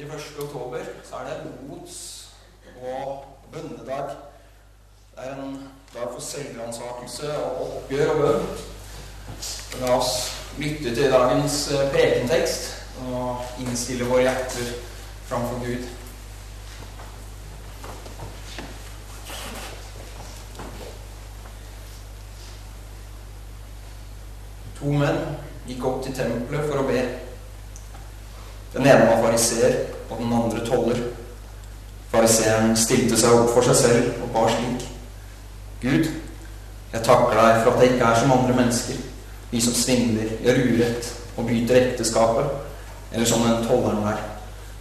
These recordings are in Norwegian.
31. oktober så er det bots- og bønnedag. Det er en dag for selvransakelse og oppgjør og bønn. La oss lytte til dagens eh, prekentekst og innstille våre hjerter framfor Gud. To menn gikk opp til tempelet for å be. Den ene var fariseer, og den andre toller. Fariseeren stilte seg opp for seg selv og ba slik. Gud, jeg takker deg for at jeg ikke er som andre mennesker, de som svindler, gjør urett og bryter ekteskapet, eller som den tolleren er.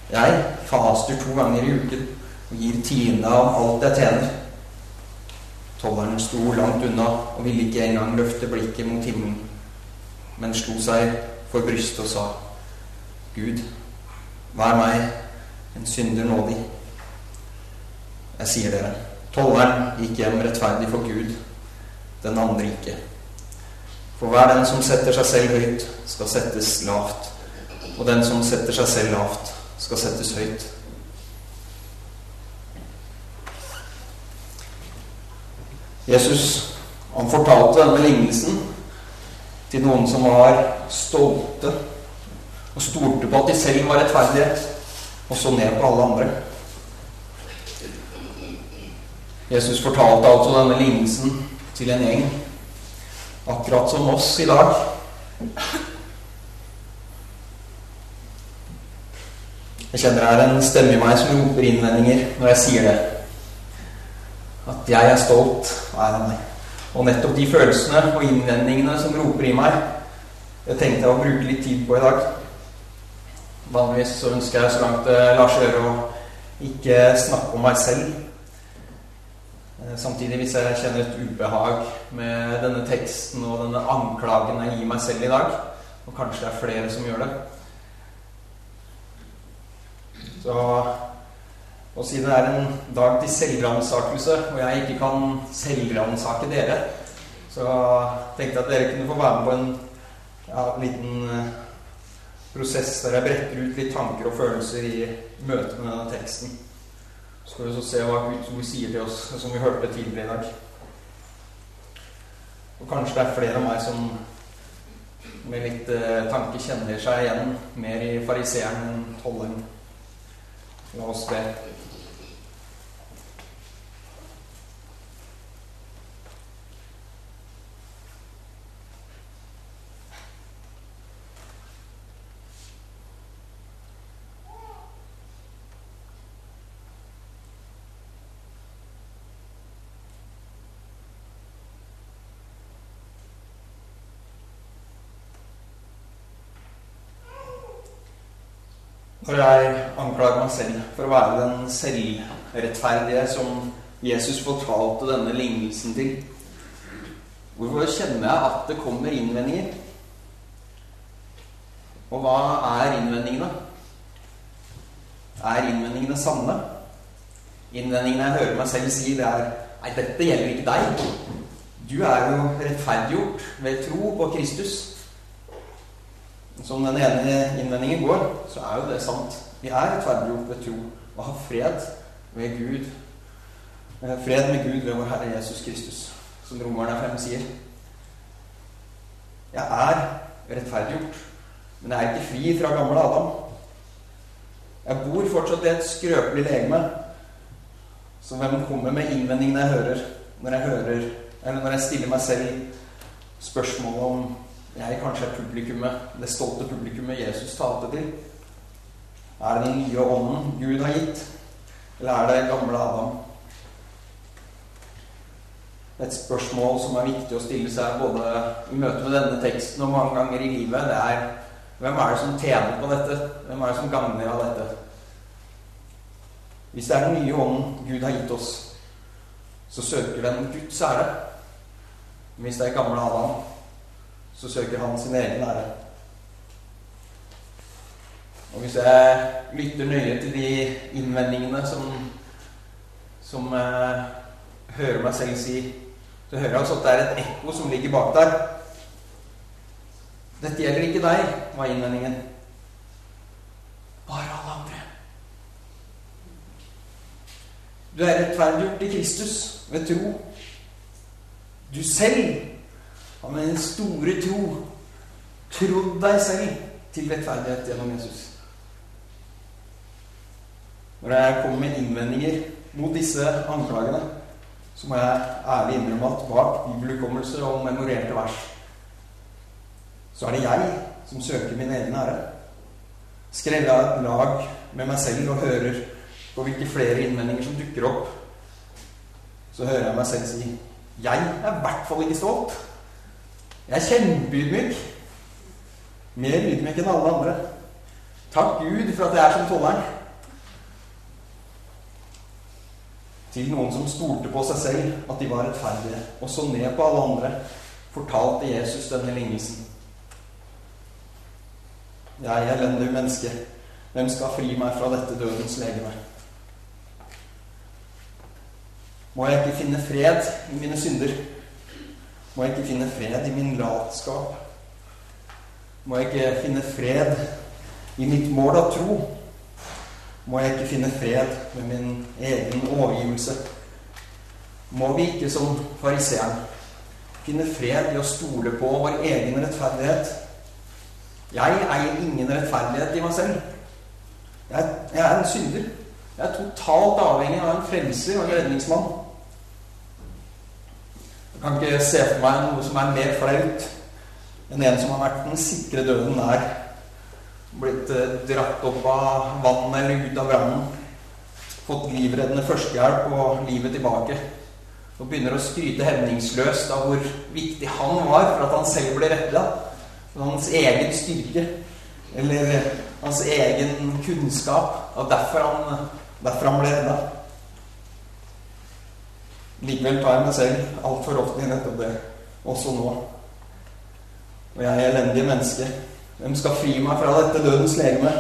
Jeg faster to ganger i uken og gir tiende av alt jeg tjener. Tolleren sto langt unna og ville ikke engang løfte blikket mot himmelen, men slo seg for brystet og sa, Gud, vær meg en synder nådig. Jeg sier dere, tolleren gikk hjem rettferdig for Gud, den andre ikke. For hver den som setter seg selv høyt, skal settes lavt, og den som setter seg selv lavt, skal settes høyt. Jesus han fortalte denne lignelsen til noen som var stolte og stolte på at de selv var rettferdige, og så ned på alle andre. Jesus fortalte altså denne lignelsen til en gjeng, akkurat som oss i dag. Jeg kjenner det er en stemme i meg som roper innvendinger når jeg sier det. At jeg er stolt og er meg. Og nettopp de følelsene og innvendingene som roper i meg, det tenkte jeg å bruke litt tid på i dag. Vanligvis så ønsker jeg så langt det lar seg gjøre å ikke snakke om meg selv. Samtidig, hvis jeg kjenner et ubehag med denne teksten og denne anklagen jeg gir meg selv i dag, og kanskje det er flere som gjør det Så og siden det er en dag til selvransakelse, og jeg ikke kan selvransake dere, så tenkte jeg at dere kunne få være med på en ja, liten prosess der jeg bretter ut litt tanker og følelser i møte med denne teksten. Skal vi så se hva Guds ord sier til oss, som vi hørte tidligere i dag. Og kanskje det er flere av meg som med litt eh, tanke kjenner seg igjen mer i fariseeren enn tolleren. La oss be. Når jeg anklager meg selv for å være den selvrettferdige som Jesus fortalte denne lignelsen til, hvorfor kjenner jeg at det kommer innvendinger? Og hva er innvendingene? Er innvendingene sanne? Innvendingene jeg hører meg selv si, det er Nei, dette gjelder ikke deg. Du er jo rettferdiggjort ved tro på Kristus. Som den ene innvendingen går, så er jo det sant. Vi er rettferdiggjort ved tro og har fred ved Gud. Fred med Gud ved vår Herre Jesus Kristus, som romerne fremme sier. Jeg er rettferdiggjort, men jeg er ikke fri fra gamle Adam. Jeg bor fortsatt i et skrøpelig legeme. Så hvem kommer med innvendingene jeg hører når jeg hører Eller når jeg stiller meg selv spørsmålet om jeg kanskje er publikummet, det stolte publikummet Jesus talte til? Er det den nye ånden Gud har gitt? Eller er det gamle Adam? Et spørsmål som er viktig å stille seg både i møte med denne teksten og mange ganger i livet, det er hvem er det som tjener på dette? Hvem er det som gagner av dette? Hvis det er den nye ånden Gud har gitt oss, så søker den Guds ære. Men hvis det er gamle Adam, så søker han sin egen ære. Og hvis jeg lytter nøye til de innvendingene som, som eh, hører meg selv si, så hører jeg altså at det er et ekko som ligger bak der. Dette gjelder ikke deg, var innvendingen. Bare alle andre. Du er rettferdiggjort i Kristus ved tro. Du selv har med den store tro trodd deg selv til rettferdighet gjennom Jesus. Når jeg kommer med innvendinger mot disse anklagene, så må jeg ærlig innrømme at bak bibelhukommelse og memorerte vers, så er det jeg som søker min egen ære. Skrevet av et lag med meg selv og hører på hvilke flere innvendinger som dukker opp, så hører jeg meg selv si jeg er i hvert fall ikke stolt. Jeg er kjempeydmyk. Mer ydmyk enn alle andre. Takk Gud for at jeg er som tolleren. Til noen som stolte på seg selv at de var rettferdige, og så ned på alle andre, fortalte Jesus denne lignelsen. Jeg, elendig menneske, hvem skal fri meg fra dette dødens legeme? Må jeg ikke finne fred i mine synder? Må jeg ikke finne fred i min latskap? Må jeg ikke finne fred i mitt mål av tro? Må jeg ikke finne fred med min egen overgivelse? Må vi ikke som fariseeren finne fred i å stole på vår egen rettferdighet? Jeg eier ingen rettferdighet i meg selv. Jeg, er en synder. Jeg er totalt avhengig av en frelser og en redningsmann. Jeg kan ikke se for meg noe som er mer flaut enn en som har vært den sikre døden nær. Blitt eh, dratt opp av vannet eller ut av brannen. Fått livreddende førstehjelp og livet tilbake. Og begynner å skryte hemningsløst av hvor viktig han var for at han selv ble redda. Hans egen styrke. Eller hans egen kunnskap. Og derfor han, derfor han ble redda. Likevel tar jeg meg selv altfor ofte i nettopp det, også nå. Og jeg er elendige menneske. Hvem skal fri meg fra dette dødens legeme?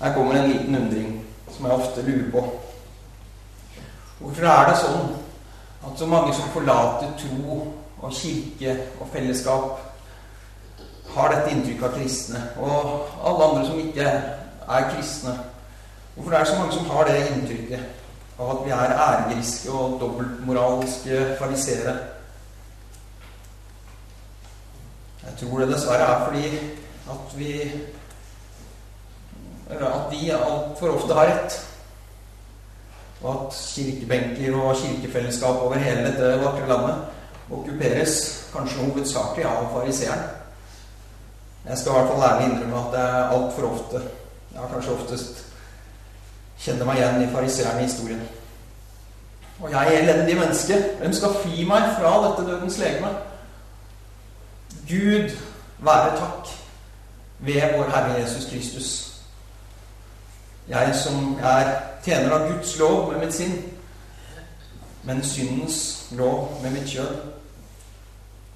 Her kommer en liten undring som jeg ofte lurer på. Hvorfor er det sånn at så mange som forlater tro og kirke og fellesskap, har dette inntrykket av kristne, og alle andre som ikke er kristne? Hvorfor er det så mange som har det inntrykket av at vi er æregriske og dobbeltmoralske fariseere? Jeg tror det dessverre er fordi at vi Eller at de altfor ofte har rett. Og at kirkebenker og kirkefellesskap over hele dette vakre landet okkuperes kanskje hovedsakelig av fariseeren. Jeg skal i hvert fall ærlig innrømme at det er altfor ofte, ja kanskje oftest, kjenner meg igjen i fariseerne i historien. Og jeg er elendig menneske. Hvem skal fri meg fra dette dødens legeme? Gud være takk ved vår Herre Jesus Kristus. Jeg som er tjener av Guds lov med mitt sinn, men syndens lov med mitt kjød,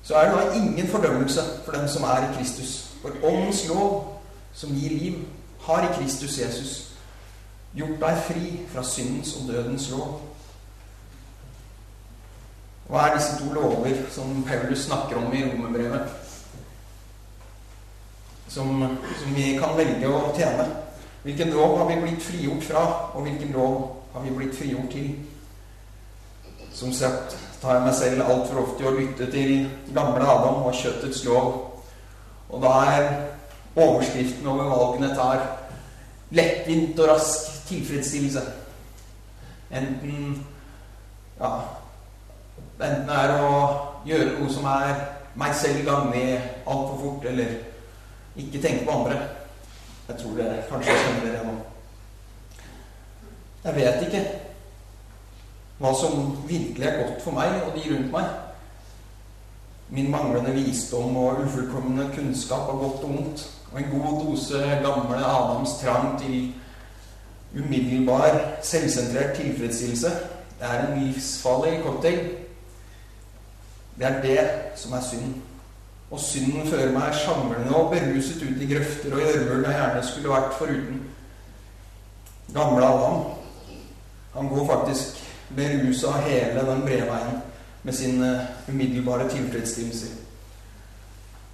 så er det da ingen fordømmelse for dem som er i Kristus. For Åndens lov, som gir liv, har i Kristus Jesus gjort deg fri fra syndens og dødens lov. Hva er disse to lover som Paulus snakker om i romerbrevet? Som, som, vi kan velge å tjene. Hvilken lov har vi blitt frigjort fra, og hvilken lov har vi blitt frigjort til? Som sagt tar jeg meg selv altfor ofte i å lytte til gamle Adam og kjøttets lov. Og da er overskriften over valgene tar lettvint og rask tilfredsstillelse. Enten ja, enten er å gjøre noe som er meg selv gagnlig altfor fort, eller ikke tenke på andre. Jeg tror det kanskje skjønner dere nå. Jeg vet ikke hva som virkelig er godt for meg og de rundt meg. Min manglende visdom og ufullkomne kunnskap av godt og vondt, og en god dose gamle Adams trang til umiddelbar, selvsentrert tilfredsstillelse, det er en livsfarlig cocktail. Det er det som er synd. Og synden fører meg sjanglende og beruset ut i grøfter og gjørmer jeg gjerne skulle vært foruten. Gamle Adam, han går faktisk berusa hele den bredveien med sin umiddelbare tilfredsstillelse.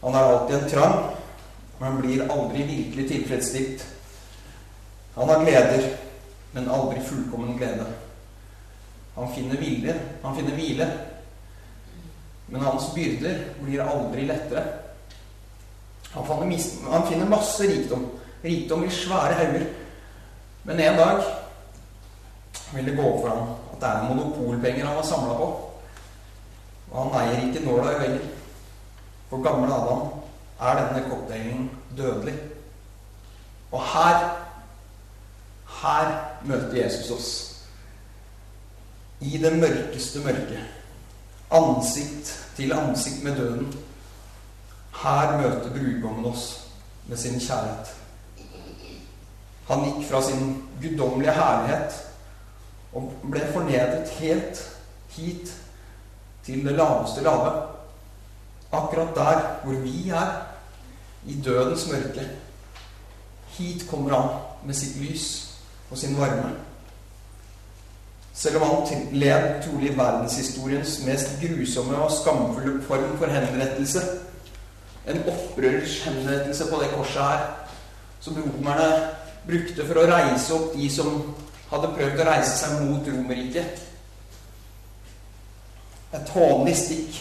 Han har alltid en trang, men blir aldri virkelig tilfredsstilt. Han har gleder, men aldri fullkommen glede. Han finner hvile, han finner hvile, men hans byrder blir aldri lettere. Han han finner masse rikdom, rikdom i svære hauger, men en dag vil det gå opp for ham at det er monopolpenger han har samla på. Og han eier ikke nåla i øyet. For gamle Adam er denne cocktailen dødelig. Og her her møter Jesus oss. I det mørkeste mørket. Ansikt til ansikt med døden. Her møter brudgommen oss med sin kjærlighet. Han gikk fra sin guddommelige herlighet og ble fornedret helt hit til det laveste lave. Akkurat der hvor vi er, i dødens mørke. Hit kommer han med sitt lys og sin varme. Selv om han led trolig verdenshistoriens mest grusomme og skamfulle form for henrettelse, en opprørers henrettelse på det korset her, som romerne brukte for å reise opp de som hadde prøvd å reise seg mot Romerriket. Et hånlig stikk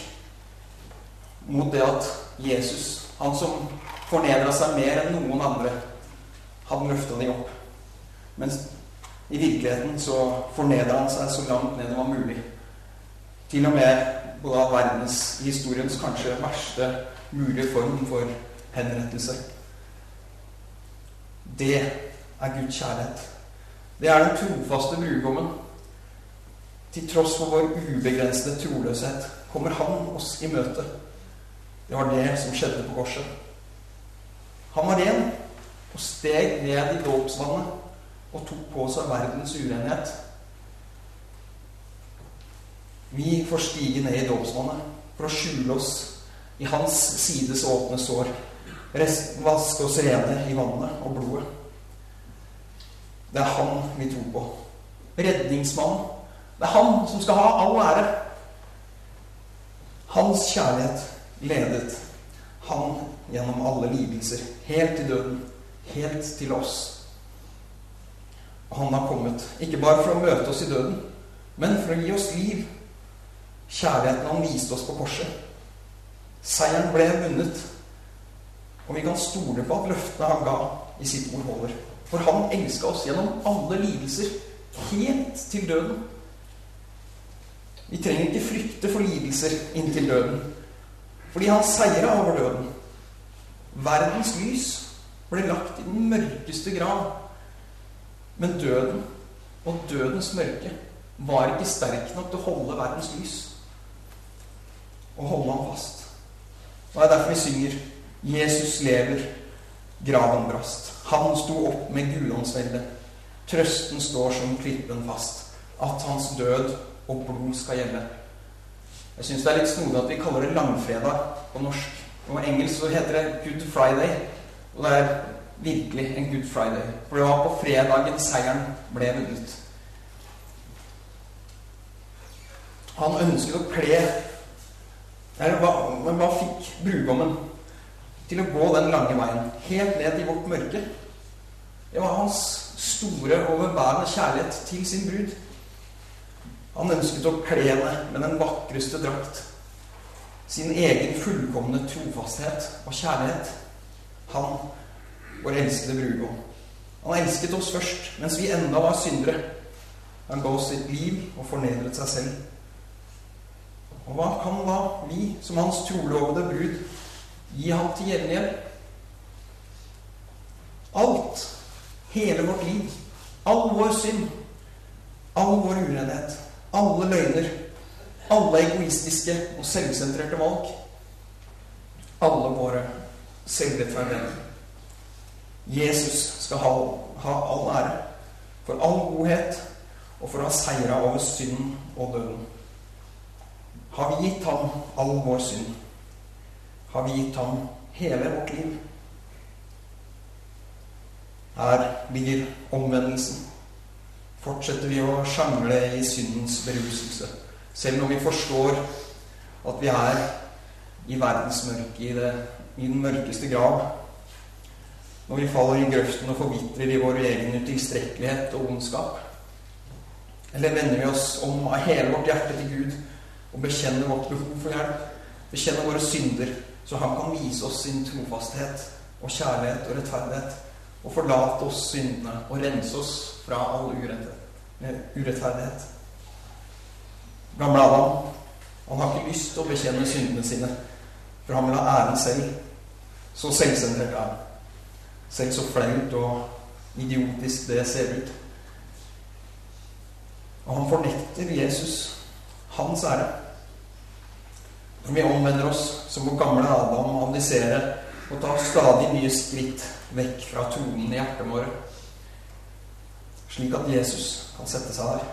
mot det at Jesus, han som fornedra seg mer enn noen andre, han løfta dem opp. Mens i virkeligheten så fornedra han seg så langt ned det var mulig. Til og med på da verdenshistoriens kanskje verste mulige form for henrettelse. Det er Guds kjærlighet. Det er den trofaste brudgommen. Til tross for vår ubegrensede troløshet kommer han oss i møte. Det var det som skjedde på korset. Han var ren og steg ned i dåpsvannet og tok på seg verdens urenhet. Vi får stige ned i dåpsvannet for å skjule oss i hans sides åpne sår. Vaske oss rene i vannet og blodet. Det er han vi tror på. Redningsmannen. Det er han som skal ha all ære. Hans kjærlighet ledet han gjennom alle lidelser, helt til døden, helt til oss. Han har kommet, ikke bare for å møte oss i døden, men for å gi oss liv. Kjærligheten han viste oss på korset. Seieren ble vunnet, og vi kan stole på at løftene han ga i sitt ord, holder. For han elska oss gjennom alle lidelser, helt til døden. Vi trenger ikke frykte for lidelser inntil døden, fordi han seira over døden. Verdens lys ble lagt i den mørkeste grav. Men døden og dødens mørke var ikke sterk nok til å holde verdens lys og holde ham fast. Og Det er derfor vi synger 'Jesus lever, graven brast'. Han sto opp med Gudåndsvelde. Trøsten står som klippen fast. At hans død og blod skal gjelde. Jeg syns det er litt snodig at vi kaller det langfredag på norsk. På engelsk så heter det Good Friday. Og det er virkelig en Good Friday. For det var på fredagen seieren ble vunnet. Han ønsket å kle men hva fikk brudgommen til å gå den lange veien, helt ned i vårt mørke. Det var hans store, overbærende kjærlighet til sin brud. Han ønsket å kle henne med den vakreste drakt. Sin egen fullkomne trofasthet og kjærlighet. Han, vår elskede brudgom. Han elsket oss først, mens vi enda var syndere. Han ga oss sitt liv og fornedret seg selv. Og hva kan da vi, som hans trolovede brud, Gi ham til gjengjeld. Alt. Hele vårt liv. All vår synd. All vår urenhet. Alle løgner. Alle egoistiske og selvsentrerte valg. Alle våre selvrettferdigheter. Jesus skal ha, ha all ære for all godhet og for å ha seira over synden og døden. Har vi gitt ham all vår synd? har vi gitt ham hele vårt liv. Her ligger omvendelsen. Fortsetter vi å sjangle i syndens beruselse, selv når vi forstår at vi er i verdensmørket, i, i den mørkeste grav, når vi faller i grøften og forvitrer i vår egen utilstrekkelighet og ondskap? Eller vender vi oss om av hele vårt hjerte til Gud og bekjenner vårt behov for hjelp? Bekjenner våre synder, så Han kan vise oss sin trofasthet og kjærlighet og rettferdighet, og forlate oss syndene og rense oss fra all eh, urettferdighet. Gamle Adam, han har ikke lyst til å bekjenne syndene sine, for han vil ha æren selv. Så selvsentrert er han. Selv så flaut og idiotisk det ser ut. Og han fornekter Jesus, hans ære. Når vi omvender oss, så må gamle Adam abdisere og ta stadig nye skritt vekk fra tronen i hjertet vårt, slik at Jesus kan sette seg der.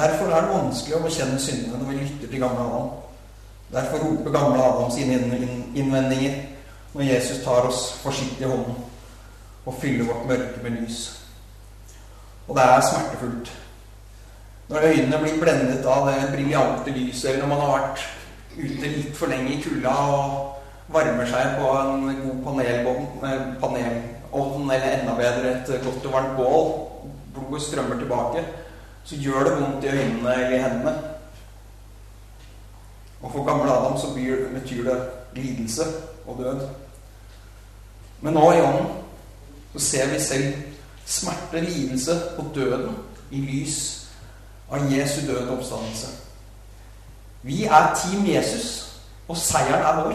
Derfor er det vanskelig å bekjenne syndene når vi lytter til gamle Adam. Derfor roper gamle Adam sine innvendinger når Jesus tar oss forsiktig i hånden og fyller vårt mørke med lys. Og det er smertefullt. Når øynene blir blendet av det briljante lyset, eller når man har vært ute litt for lenge i kulda og varmer seg på en god panelovn, panelovn eller enda bedre et godt og varmt bål, blodet strømmer tilbake, så gjør det vondt i øynene eller i hendene. Og for gamle Adam så betyr det lidelse og død. Men nå i ånden så ser vi selv smerte, lidelse og døden i lys av Jesu død og oppstandelse. Vi er Team Jesus, og seieren er vår.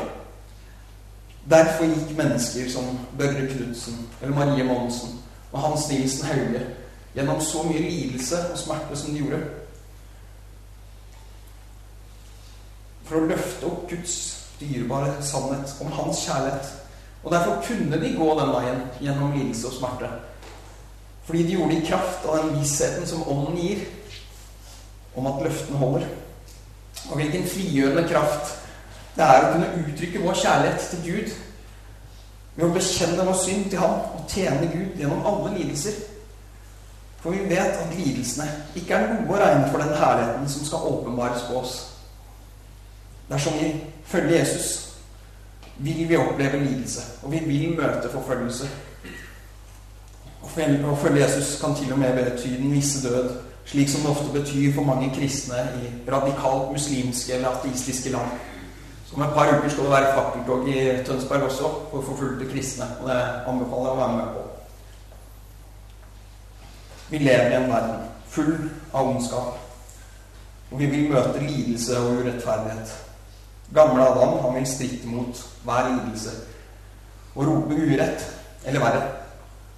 Derfor gikk mennesker som Børre Knutsen eller Marie Monsen og Hans Nilsen Hauge gjennom så mye lidelse og smerte som de gjorde. For å løfte opp Guds dyrebare sannhet om hans kjærlighet. Og derfor kunne de gå den veien gjennom lidelse og smerte. Fordi de gjorde det i kraft av den vissheten som Ånden gir, om at løftene holder. Og hvilken frigjørende kraft det er å kunne uttrykke vår kjærlighet til Gud ved å bekjenne vår synd til Ham og tjene Gud gjennom alle lidelser. For vi vet at lidelsene ikke er noe å regne for den herligheten som skal åpenbares på oss. Dersom vi følger Jesus, vil vi oppleve lidelse, og vi vil møte forfølgelse. Å følge Jesus kan til og med bety den visse død slik som det ofte betyr for mange kristne i radikalt muslimske eller ateistiske land. Så om et par uker skal det være fakkeltog i Tønsberg også for forfulgte kristne. Og det anbefaler jeg å være med på. Vi lever i en verden full av ondskap. Og vi vil møte lidelse og urettferdighet. Gamle Adam han vil stritte mot hver lidelse og rope urett, eller verre,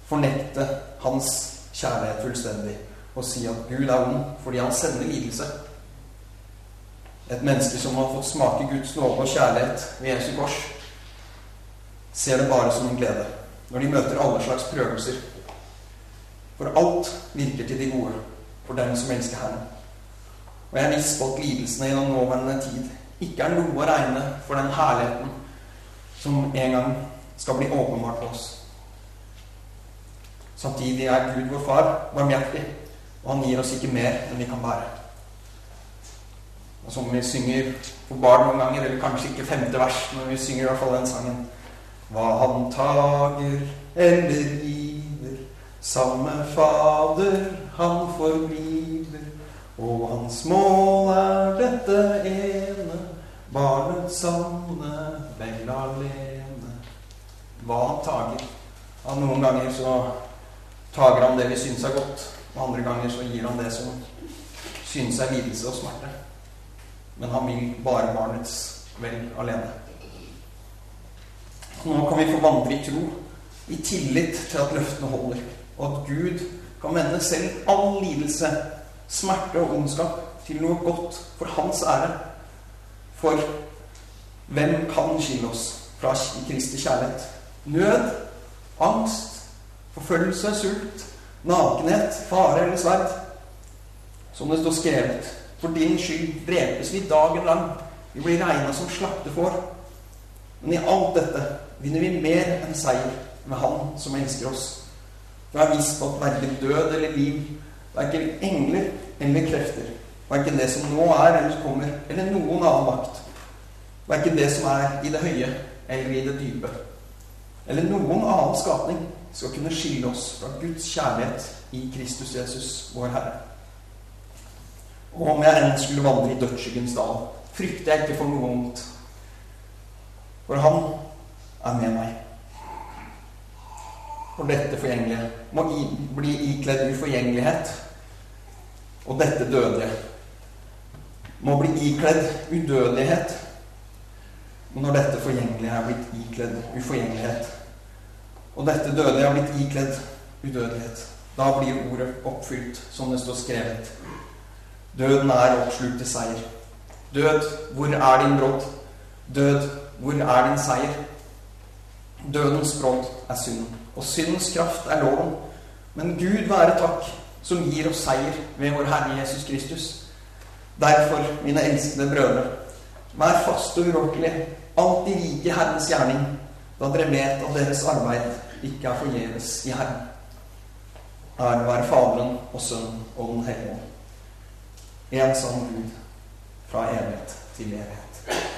fornekte hans kjærlighet fullstendig og si at Gud er ond fordi han sender lidelse. Et menneske som har fått smake Guds nåde og kjærlighet ved Jesu kors, ser det bare som en glede når de møter alle slags prøvelser. For alt virker til de gode for dem som elsker Herren. Og jeg har visst godt lidelsene den nåværende tid ikke er noe å regne for den herligheten som en gang skal bli åpenbart for oss. Samtidig er Gud vår Far barmhjertig og han gir oss ikke mer enn vi kan bære. Og som vi synger for barn noen ganger, eller kanskje ikke femte vers, men vi synger i hvert fall den sangen Hva han tager eller giver, samme Fader han forbliver. Og hans mål er dette ene, barnets sanne vel alene. Hva han tager. Ja, noen ganger så tager han det vi syns er godt. Og andre ganger så gir han det som synes er lidelse og smerte. Men han vil bare barnets vel alene. Nå kan vi få vandre i tro, i tillit til at løftene holder, og at Gud kan vende selv all lidelse, smerte og ondskap til noe godt for hans ære. For hvem kan skille oss fra Kristi kjærlighet? Nød, angst, forfølgelse, sult, nakenhet, fare eller sverd. Som det står skrevet. For din skyld drepes vi dagen lang. Vi blir regna som slaktefår. Men i alt dette vinner vi mer enn seier med Han som elsker oss. For jeg har visst at verken død eller liv, verken engler eller krefter, verken det som nå er eller kommer, eller noen annen makt, verken det som er i det høye eller i det dype, eller noen annen skapning skal kunne skille oss fra Guds kjærlighet i Kristus Jesus, vår Herre. Og om jeg enn skulle vandre i dødsskyggens dal, frykter jeg ikke for noe vondt. For Han er med meg. For dette forgjengelige må bli ikledd uforgjengelighet, og dette dødelige må bli ikledd udødelighet. Og når dette forgjengelige er blitt ikledd uforgjengelighet, og dette dødelige er blitt ikledd udødelighet, da blir ordet oppfylt som det står skrevet. Døden er oppslukt til seier. Død, hvor er din brodd? Død, hvor er din seier? Dødens brodd er synden, og syndens kraft er loven. Men Gud være takk, som gir oss seier ved vår Herre Jesus Kristus. Derfor, mine elskede brødre, vær faste og urokkelige, alltid rike Herrens gjerning, da dere vet at deres arbeid ikke er forgjeves i Herren. Ære være Faderen og Sønnen og Den hellige ånd. En sann Gud fra evighet til evighet.